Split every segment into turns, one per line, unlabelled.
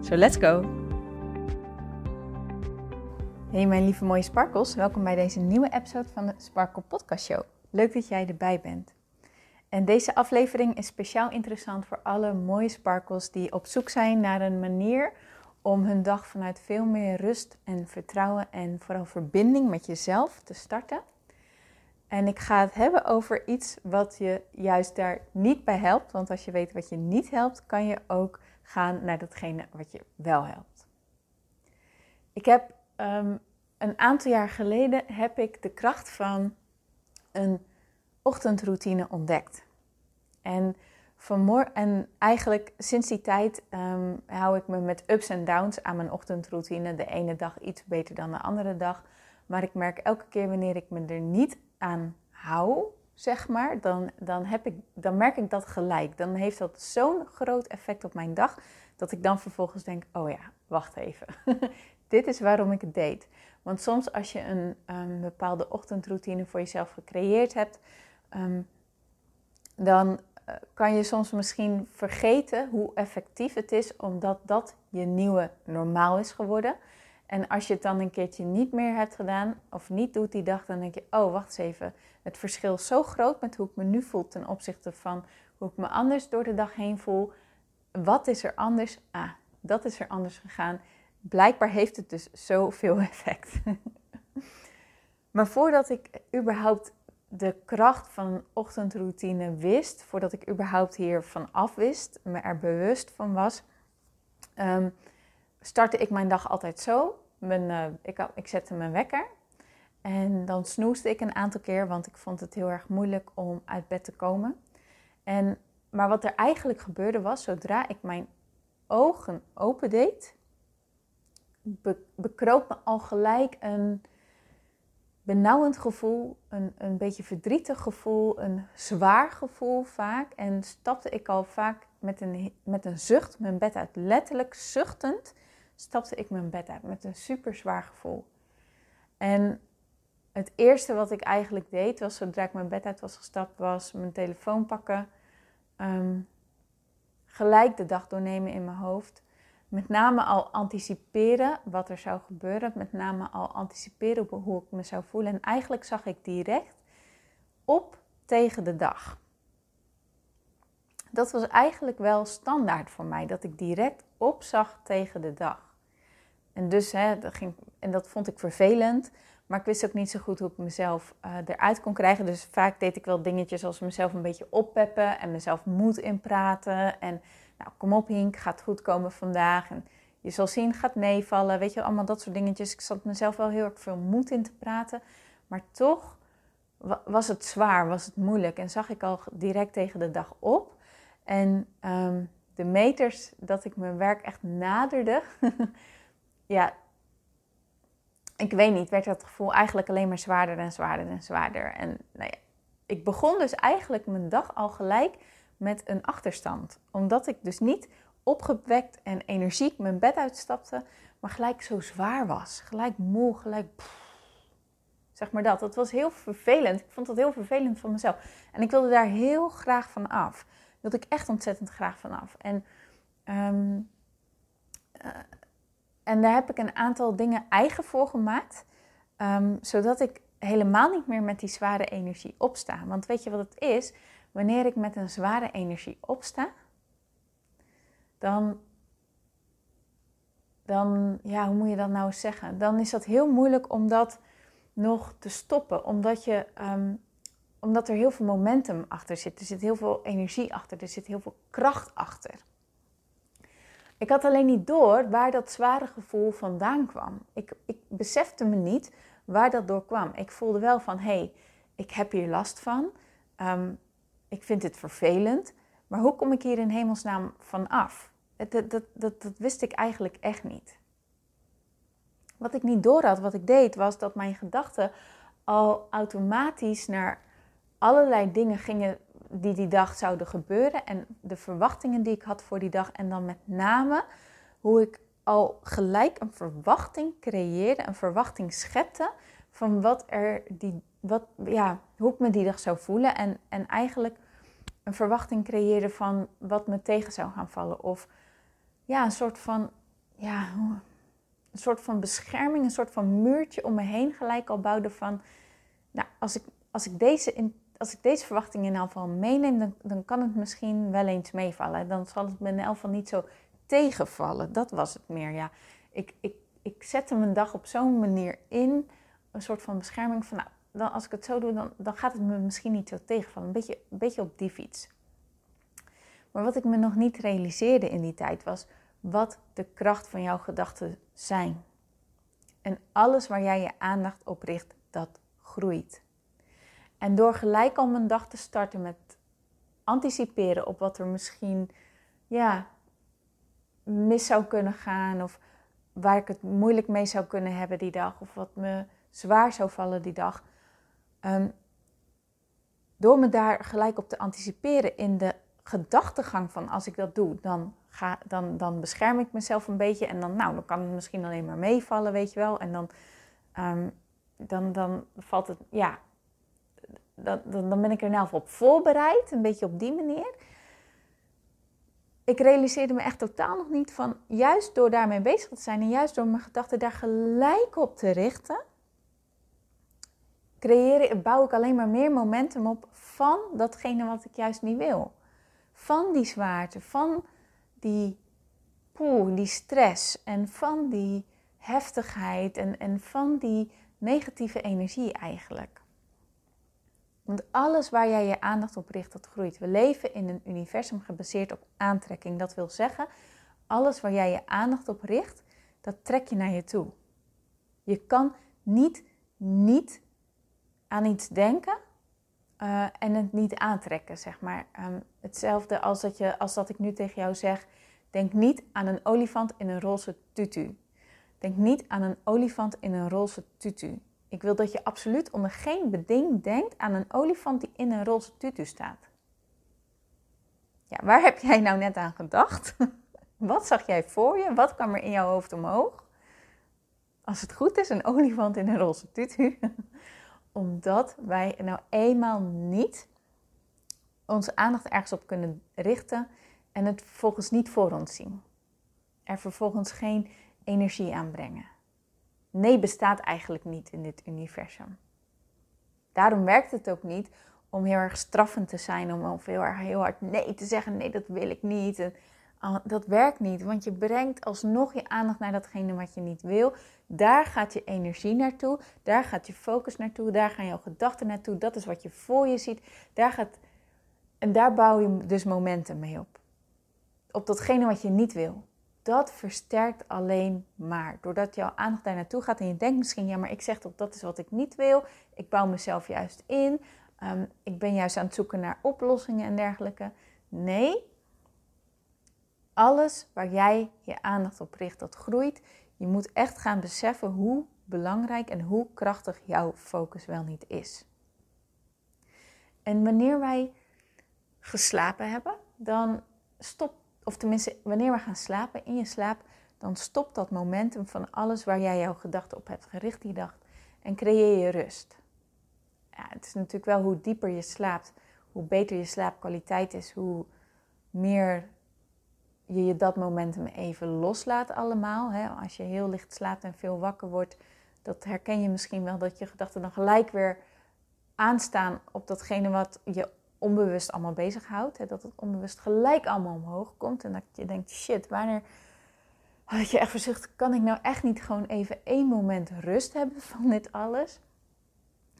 So let's go! Hey mijn lieve mooie sparkles, welkom bij deze nieuwe episode van de Sparkle Podcast Show. Leuk dat jij erbij bent. En deze aflevering is speciaal interessant voor alle mooie sparkles die op zoek zijn naar een manier om hun dag vanuit veel meer rust en vertrouwen en vooral verbinding met jezelf te starten. En ik ga het hebben over iets wat je juist daar niet bij helpt. Want als je weet wat je niet helpt, kan je ook gaan naar datgene wat je wel helpt. Ik heb ehm, een aantal jaar geleden heb ik de kracht van een ochtendroutine ontdekt. En, en eigenlijk sinds die tijd um, hou ik me met ups en downs aan mijn ochtendroutine. De ene dag iets beter dan de andere dag. Maar ik merk elke keer wanneer ik me er niet aan hou, zeg maar, dan, dan, heb ik, dan merk ik dat gelijk. Dan heeft dat zo'n groot effect op mijn dag, dat ik dan vervolgens denk, oh ja, wacht even. Dit is waarom ik het deed. Want soms als je een, een bepaalde ochtendroutine voor jezelf gecreëerd hebt, um, dan uh, kan je soms misschien vergeten hoe effectief het is, omdat dat je nieuwe normaal is geworden. En als je het dan een keertje niet meer hebt gedaan of niet doet die dag, dan denk je, oh wacht eens even, het verschil is zo groot met hoe ik me nu voel ten opzichte van hoe ik me anders door de dag heen voel. Wat is er anders? Ah, dat is er anders gegaan. Blijkbaar heeft het dus zoveel effect. maar voordat ik überhaupt de kracht van een ochtendroutine wist, voordat ik überhaupt hiervan af wist, me er bewust van was, um, startte ik mijn dag altijd zo. Mijn, uh, ik, ik zette mijn wekker en dan snoesde ik een aantal keer, want ik vond het heel erg moeilijk om uit bed te komen. En, maar wat er eigenlijk gebeurde was, zodra ik mijn ogen opendeed, be, bekroop me al gelijk een benauwend gevoel, een, een beetje verdrietig gevoel, een zwaar gevoel vaak. En stapte ik al vaak met een, met een zucht mijn bed uit. Letterlijk zuchtend stapte ik mijn bed uit met een super zwaar gevoel. En het eerste wat ik eigenlijk deed, was zodra ik mijn bed uit was gestapt, was mijn telefoon pakken. Um, gelijk de dag doornemen in mijn hoofd. Met name al anticiperen wat er zou gebeuren. Met name al anticiperen op hoe ik me zou voelen. En eigenlijk zag ik direct op tegen de dag. Dat was eigenlijk wel standaard voor mij, dat ik direct opzag tegen de dag. En dus, hè, dat ging, en dat vond ik vervelend. Maar ik wist ook niet zo goed hoe ik mezelf uh, eruit kon krijgen. Dus vaak deed ik wel dingetjes als mezelf een beetje oppeppen en mezelf moed inpraten. En nou, kom op Hink, gaat goed komen vandaag. En je zal zien, gaat meevallen. Weet je, allemaal dat soort dingetjes. Ik zat mezelf wel heel erg veel moed in te praten. Maar toch was het zwaar, was het moeilijk. En zag ik al direct tegen de dag op. En um, de meters dat ik mijn werk echt naderde... ja, ik weet niet, werd dat gevoel eigenlijk alleen maar zwaarder en zwaarder en zwaarder. En nou ja, ik begon dus eigenlijk mijn dag al gelijk met een achterstand. Omdat ik dus niet opgewekt en energiek mijn bed uitstapte, maar gelijk zo zwaar was. Gelijk moe, gelijk. Zeg maar dat. Dat was heel vervelend. Ik vond dat heel vervelend van mezelf. En ik wilde daar heel graag van af. wilde ik echt ontzettend graag van af. En um, uh, en daar heb ik een aantal dingen eigen voor gemaakt, um, zodat ik helemaal niet meer met die zware energie opsta. Want weet je wat het is? Wanneer ik met een zware energie opsta, dan, dan, ja, hoe moet je dat nou zeggen? Dan is dat heel moeilijk om dat nog te stoppen, omdat, je, um, omdat er heel veel momentum achter zit. Er zit heel veel energie achter, er zit heel veel kracht achter. Ik had alleen niet door waar dat zware gevoel vandaan kwam. Ik, ik besefte me niet waar dat door kwam. Ik voelde wel van, hé, hey, ik heb hier last van. Um, ik vind het vervelend. Maar hoe kom ik hier in hemelsnaam van af? dat, dat, dat, dat wist ik eigenlijk echt niet. Wat ik niet door had, wat ik deed, was dat mijn gedachten al automatisch naar allerlei dingen gingen die die dag zouden gebeuren. En de verwachtingen die ik had voor die dag. En dan met name hoe ik al gelijk een verwachting creëerde, een verwachting schepte van wat er die, wat, ja, hoe ik me die dag zou voelen. En, en eigenlijk een verwachting creëerde van wat me tegen zou gaan vallen. Of ja, een soort van, ja, een soort van bescherming, een soort van muurtje om me heen gelijk al bouwde van, nou, als ik, als ik deze in als ik deze verwachting in elk geval meeneem, dan, dan kan het misschien wel eens meevallen. Dan zal het me in elk niet zo tegenvallen. Dat was het meer, ja. Ik, ik, ik zette mijn dag op zo'n manier in, een soort van bescherming van, nou, dan, als ik het zo doe, dan, dan gaat het me misschien niet zo tegenvallen. Beetje, een beetje op die fiets. Maar wat ik me nog niet realiseerde in die tijd was wat de kracht van jouw gedachten zijn. En alles waar jij je aandacht op richt, dat groeit. En door gelijk al mijn dag te starten met anticiperen op wat er misschien ja, mis zou kunnen gaan. Of waar ik het moeilijk mee zou kunnen hebben die dag. Of wat me zwaar zou vallen die dag. Ehm, door me daar gelijk op te anticiperen in de gedachtegang van als ik dat doe, dan, ga, dan, dan bescherm ik mezelf een beetje. En dan, nou, dan kan het misschien alleen maar meevallen, weet je wel. En dan, um, dan, dan valt het, ja, dan, ben ik er nou op voorbereid, een beetje op die manier. Ik realiseerde me echt totaal nog niet van, juist door daarmee bezig te zijn en juist door mijn gedachten daar gelijk op te richten, creëer, bouw ik alleen maar meer momentum op van datgene wat ik juist niet wil. Van die zwaarte, van die, poeh, die stress en van die heftigheid en, en van die negatieve energie eigenlijk. Want alles waar jij je aandacht op richt, dat groeit. We leven in een universum gebaseerd op aantrekking. Dat wil zeggen, alles waar jij je aandacht op richt, dat trek je naar je toe. Je kan niet niet aan iets denken uh, en het niet aantrekken, zeg maar. Um, hetzelfde als dat, je, als dat ik nu tegen jou zeg, denk niet aan een olifant in een roze tutu. Denk niet aan een olifant in een roze tutu. Ik wil dat je absoluut onder geen beding denkt aan een olifant die in een roze tutu staat. Ja, waar heb jij nou net aan gedacht? Wat zag jij voor je? Wat kwam er in jouw hoofd omhoog? Als het goed is, een olifant in een roze tutu. Omdat wij nou eenmaal niet onze aandacht ergens op kunnen richten en het vervolgens niet voor ons zien. Er vervolgens geen energie aanbrengen nee bestaat eigenlijk niet in dit universum. Daarom werkt het ook niet om heel erg straffend te zijn, om heel erg heel hard nee te zeggen, nee dat wil ik niet. En, dat werkt niet, want je brengt alsnog je aandacht naar datgene wat je niet wil. Daar gaat je energie naartoe, daar gaat je focus naartoe, daar gaan jouw gedachten naartoe. Dat is wat je voor je ziet. Daar gaat, en daar bouw je dus momentum mee op. Op datgene wat je niet wil dat versterkt alleen maar. Doordat jouw aandacht daar naartoe gaat en je denkt misschien, ja, maar ik zeg toch dat is wat ik niet wil. Ik bouw mezelf juist in. Ehm, ik ben juist aan het zoeken naar oplossingen en dergelijke. Nee, alles waar jij je aandacht op richt, dat groeit. Je moet echt gaan beseffen hoe belangrijk en hoe krachtig jouw focus wel niet is. En wanneer wij geslapen hebben, dan stopt of tenminste, wanneer we gaan slapen, in je slaap, dan stopt dat momentum van alles waar jij jouw gedachten op hebt gericht die dag en creëer je rust. Ja, het is natuurlijk wel hoe dieper je slaapt, hoe beter je slaapkwaliteit is, hoe meer je je dat momentum even loslaat allemaal. Hè? Als je heel licht slaapt en veel wakker wordt, dat herken je misschien wel, dat je gedachten dan gelijk weer aanstaan op datgene wat je onbewust allemaal bezighoudt. Hè, dat het onbewust gelijk allemaal omhoog komt. En dat je denkt, shit, wanneer... Dat je echt verzucht, kan ik nou echt niet gewoon even één moment rust hebben van dit alles?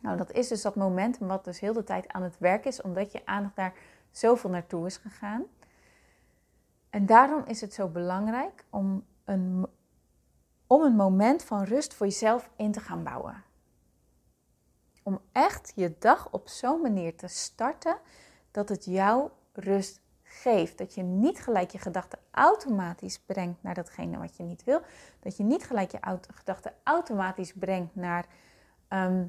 Nou, dat is dus dat moment wat dus heel de tijd aan het werk is, omdat je aandacht daar zoveel naartoe is gegaan. En daarom is het zo belangrijk om een, om een moment van rust voor jezelf in te gaan bouwen om echt je dag op zo'n manier te starten dat het jou rust geeft. Dat je niet gelijk je gedachten automatisch brengt naar datgene wat je niet wil. Dat je niet gelijk je gedachten automatisch brengt naar ehm,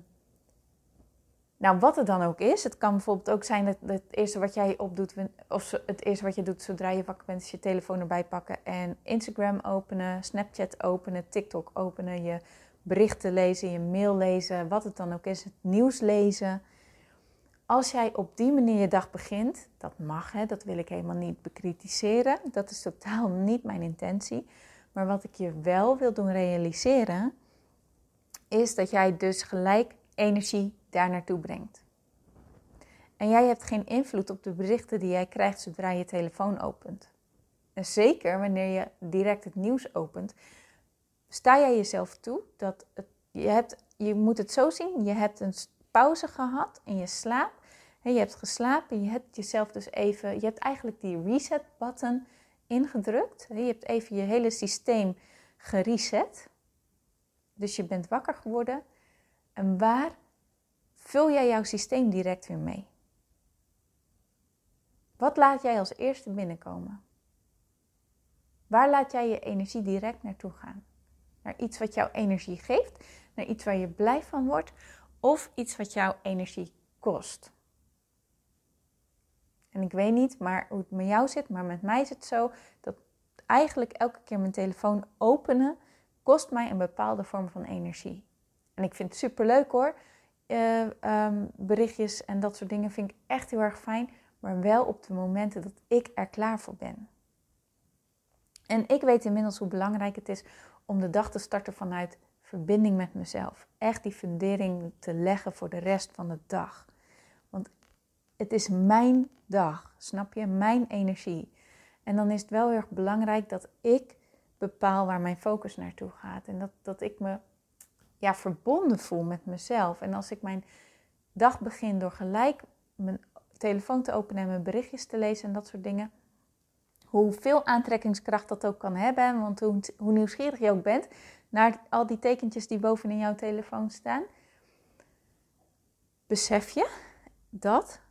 nou, wat het dan ook is. Het kan bijvoorbeeld ook zijn dat het eerste wat jij opdoet, of het eerste wat je doet zodra je wakker bent, is je telefoon erbij pakken en Instagram openen, Snapchat openen, TikTok openen, je berichten lezen, je mail lezen, wat het dan ook is, het nieuws lezen. Als jij op die manier je dag begint, dat mag, hè, dat wil ik helemaal niet bekritiseren. Dat is totaal niet mijn intentie. Maar wat ik je wel wil doen realiseren, is dat jij dus gelijk energie daar naartoe brengt. En jij hebt geen invloed op de berichten die jij krijgt zodra je telefoon opent. En zeker wanneer je direct het nieuws opent, sta jij jezelf toe dat het, je, hebt, je moet het zo zien, je hebt een pauze gehad in je slaap. Je hebt geslapen, je hebt jezelf dus even, je hebt eigenlijk die reset button ingedrukt. Je hebt even je hele systeem gereset. Dus je bent wakker geworden. En waar vul jij jouw systeem direct weer mee? Wat laat jij als eerste binnenkomen? Waar laat jij je energie direct naartoe gaan? Naar iets wat jouw energie geeft, naar iets waar je blij van wordt of iets wat jouw energie kost. En ik weet niet maar hoe het met jou zit, maar met mij is het zo dat eigenlijk elke keer mijn telefoon openen kost mij een bepaalde vorm van energie. En ik vind het super leuk hoor. Uh, um, berichtjes en dat soort dingen vind ik echt heel erg fijn. Maar wel op de momenten dat ik er klaar voor ben. En ik weet inmiddels hoe belangrijk het is om de dag te starten vanuit verbinding met mezelf. Echt die fundering te leggen voor de rest van de dag. Want het is mijn dag, snap je? Mijn energie. En dan is het wel heel erg belangrijk dat ik bepaal waar mijn focus naartoe gaat. En dat, dat ik me ja, verbonden voel met mezelf. En als ik mijn dag begin door gelijk mijn telefoon te openen en mijn berichtjes te lezen en dat soort dingen. Hoeveel aantrekkingskracht dat ook kan hebben. Want hoe, hoe nieuwsgierig je ook bent naar al die tekentjes die bovenin jouw telefoon staan. Besef je dat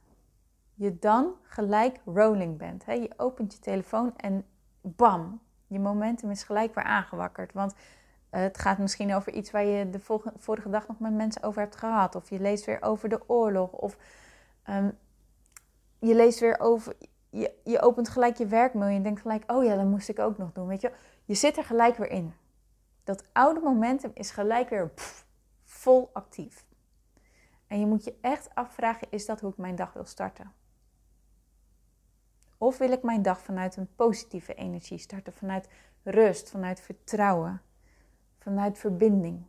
je dan gelijk rolling bent. Je opent je telefoon en bam, je momentum is gelijk weer aangewakkerd. Want eh, het gaat misschien over iets waar je de vorige dag nog met mensen over hebt gehad. Of je leest weer over de oorlog. Of ehm, je leest weer over. Je, je opent gelijk je werkmail en je denkt gelijk: oh ja, dat moest ik ook nog doen. Weet je, je zit er gelijk weer in. Dat oude momentum is gelijk weer vol actief. En je moet je echt afvragen: is dat hoe ik mijn dag wil starten? Of wil ik mijn dag vanuit een positieve energie starten, vanuit rust, vanuit vertrouwen? vanuit verbinding.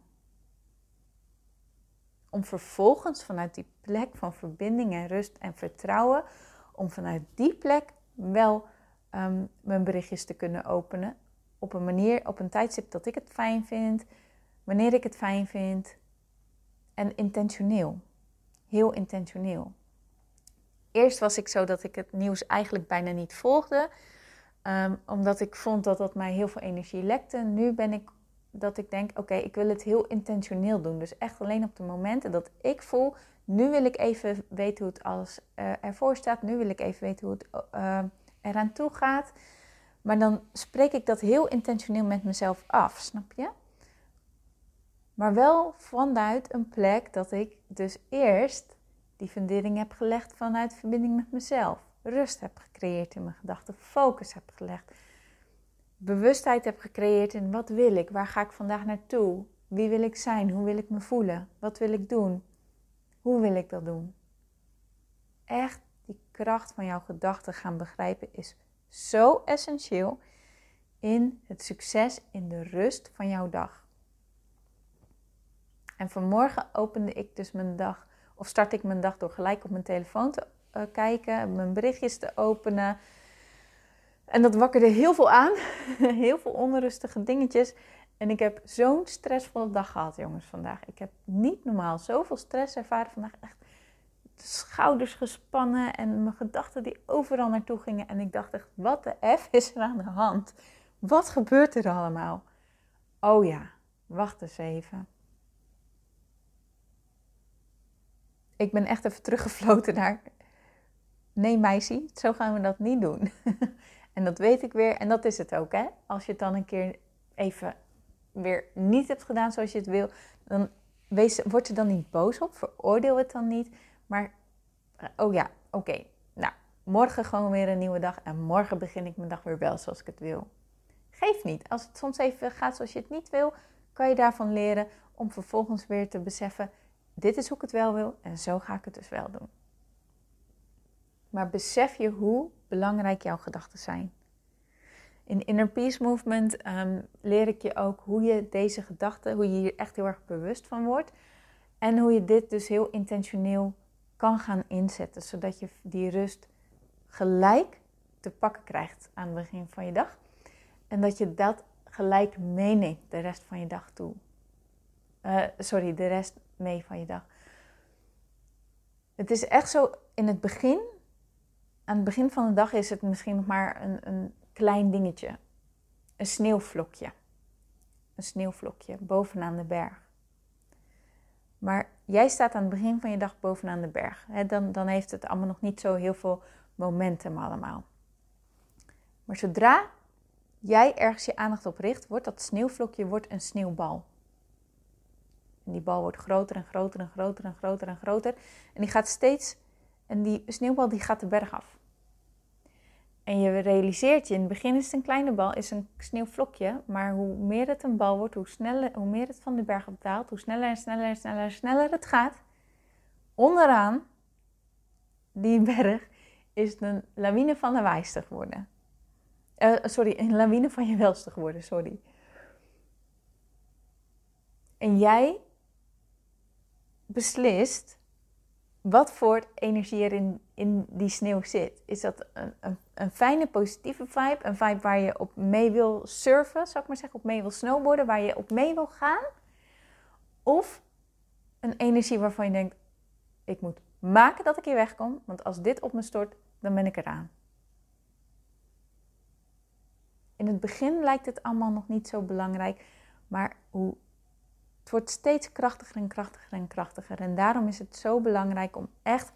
Om vervolgens vanuit die plek van verbinding en rust en vertrouwen, om vanuit die plek wel um, mijn berichtjes te kunnen openen. Op een manier, op een tijdstip dat ik het fijn vind, wanneer ik het fijn vind. En intentioneel. Heel intentioneel. Eerst was ik zo dat ik het nieuws eigenlijk bijna niet volgde. Um, omdat ik vond dat dat mij heel veel energie lekte. Nu ben ik dat ik denk, oké, ik wil het heel intentioneel doen. Dus echt alleen op de momenten dat ik voel, nu wil ik even weten hoe het alles uh, ervoor staat. Nu wil ik even weten hoe het uh, eraan toe gaat. Maar dan spreek ik dat heel intentioneel met mezelf af, snap je? Maar wel vanuit een plek dat ik dus eerst die fundering heb gelegd vanuit verbinding met mezelf. Rust heb gecreëerd in mijn gedachten, focus heb gelegd bewustheid heb gecreëerd in wat wil ik, waar ga ik vandaag naartoe, wie wil ik zijn, hoe wil ik me voelen, wat wil ik doen, hoe wil ik dat doen. Echt die kracht van jouw gedachten gaan begrijpen is zo essentieel in het succes, in de rust van jouw dag. En vanmorgen opende ik dus mijn dag, of start ik mijn dag door gelijk op mijn telefoon te uh, kijken, mijn berichtjes te openen, en dat wakkerde heel veel aan. heel veel onrustige dingetjes. En ik heb zo'n stressvolle dag gehad, jongens, vandaag. Ik heb niet normaal zoveel stress ervaren vandaag. Echt de schouders gespannen en mijn gedachten die overal naartoe gingen. En ik dacht echt, wat de F is er aan de hand? Wat gebeurt er allemaal? Oh ja, wacht eens even. Ik ben echt even teruggefloten naar Nee, meisje, zo gaan we dat niet doen. en dat weet ik weer. En dat is het ook, hè. Als je het dan een keer even weer niet hebt gedaan zoals je het wil, dan wees, word je dan niet boos op. Veroordeel het dan niet. Maar, oh ja, oké. Nou, morgen gewoon weer een nieuwe dag. En morgen begin ik mijn dag weer wel zoals ik het wil. Geef niet. Als het soms even gaat zoals je het niet wil, kan je daarvan leren om vervolgens weer te beseffen: dit is hoe ik het wel wil en zo ga ik het dus wel doen. Maar besef je hoe belangrijk jouw gedachten zijn. In Inner Peace Movement um, leer ik je ook hoe je deze gedachten, hoe je hier echt heel erg bewust van wordt. En hoe je dit dus heel intentioneel kan gaan inzetten, zodat je die rust gelijk te pakken krijgt aan het begin van je dag. En dat je dat gelijk meeneemt de rest van je dag toe. Uh, sorry, de rest mee van je dag. Het is echt zo, in het begin, aan het begin van de dag is het misschien nog maar een, een klein dingetje. Een sneeuwvlokje. Een sneeuwvlokje bovenaan de berg. Maar jij staat aan het begin van je dag bovenaan de berg. dan, dan heeft het allemaal nog niet zo heel veel momentum allemaal. Maar zodra jij ergens je aandacht op richt, wordt dat sneeuwvlokje wordt een sneeuwbal. En die bal wordt groter en groter en groter en groter en groter. En die gaat steeds, en die sneeuwbal die gaat de berg af. En je realiseert je, in het begin is het een kleine bal, is een sneeuwvlokje. Maar hoe meer het een bal wordt, hoe, sneller, hoe meer het van de berg opdaalt, hoe sneller en sneller en sneller en sneller het gaat. Onderaan die berg is het een lawine van de wijste geworden. Uh, sorry, een lawine van je welste geworden, sorry. En jij beslist wat voor energie er in, in die sneeuw zit. Is dat een, een, een, fijne, positieve vibe? Een vibe waar je op mee wil surfen, zou ik maar zeggen, op mee wil snowboarden, waar je op mee wil gaan? Of een energie waarvan je denkt: ik moet maken dat ik hier wegkom, want als dit op me stort, dan ben ik eraan. In het begin lijkt het allemaal nog niet zo belangrijk, maar hoe het wordt steeds krachtiger en krachtiger en krachtiger. En daarom is het zo belangrijk om echt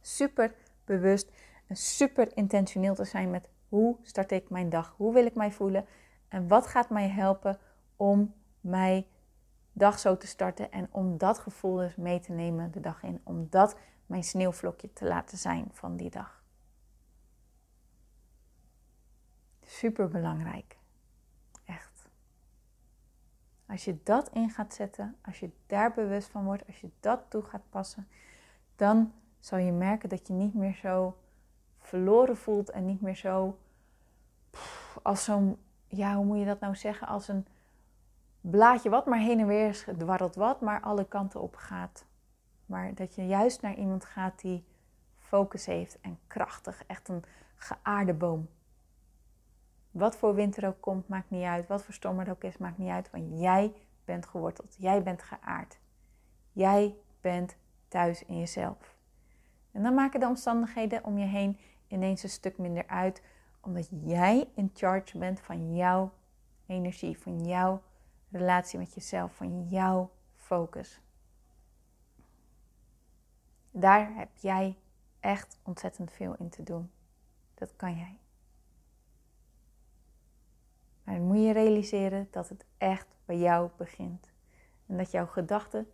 super bewust en super intentioneel te zijn met hoe start ik mijn dag? Hoe wil ik mij voelen? En wat gaat mij helpen om mijn dag zo te starten en om dat gevoel dus mee te nemen de dag in. Om dat mijn sneeuwvlokje te laten zijn van die dag. Super belangrijk. Als je dat in gaat zetten, als je daar bewust van wordt, als je dat toe gaat passen, dan zal je merken dat je niet meer zo verloren voelt en niet meer zo als zo'n, ja, hoe moet je dat nou zeggen, als een blaadje wat maar heen en weer dwarrelt wat, maar alle kanten op gaat. Maar dat je juist naar iemand gaat die focus heeft en krachtig, echt een geaarde boom. Wat voor winter ook komt, maakt niet uit. Wat voor storm er ook is, maakt niet uit. Want jij bent geworteld. Jij bent geaard. Jij bent thuis in jezelf. En dan maken de omstandigheden om je heen ineens een stuk minder uit. Omdat jij in charge bent van jouw energie, van jouw relatie met jezelf, van jouw focus. Daar heb jij echt ontzettend veel in te doen. Dat kan jij. Maar dan moet je realiseren dat het echt bij jou begint. En dat jouw gedachten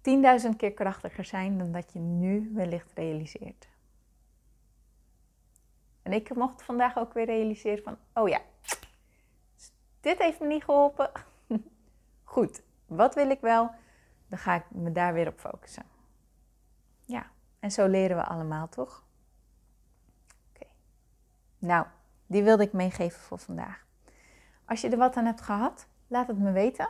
10.000 keer krachtiger zijn dan dat je nu wellicht realiseert. En ik mocht vandaag ook weer realiseren van, oh ja, dit heeft me niet geholpen. Goed, wat wil ik wel? Dan ga ik me daar weer op focussen. Ja, en zo leren we allemaal, toch? Oké. Nou, die wilde ik meegeven voor vandaag. Als je er wat aan hebt gehad, laat het me weten.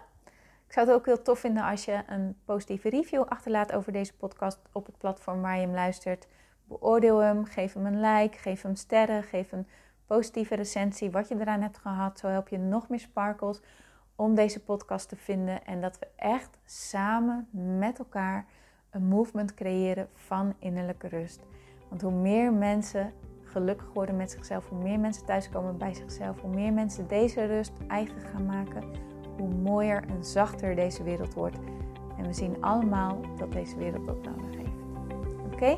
Ik zou het ook heel tof vinden als je een positieve review achterlaat over deze podcast op het platform waar je hem luistert. Beoordeel hem, geef hem een like, geef hem sterren, geef een positieve recensie, wat je eraan hebt gehad. Zo help je nog meer sparkles om deze podcast te vinden en dat we echt samen met elkaar een movement creëren van innerlijke rust. Want hoe meer mensen gelukkig worden met zichzelf, hoe meer mensen thuiskomen bij zichzelf, hoe meer mensen deze rust eigen gaan maken, hoe mooier en zachter deze wereld wordt. En we zien allemaal dat deze wereld dat nodig heeft. Oké?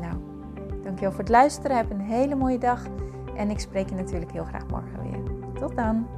Nou, dankjewel voor het luisteren. Heb een hele mooie dag. En ik spreek je natuurlijk heel graag morgen weer. Tot dan!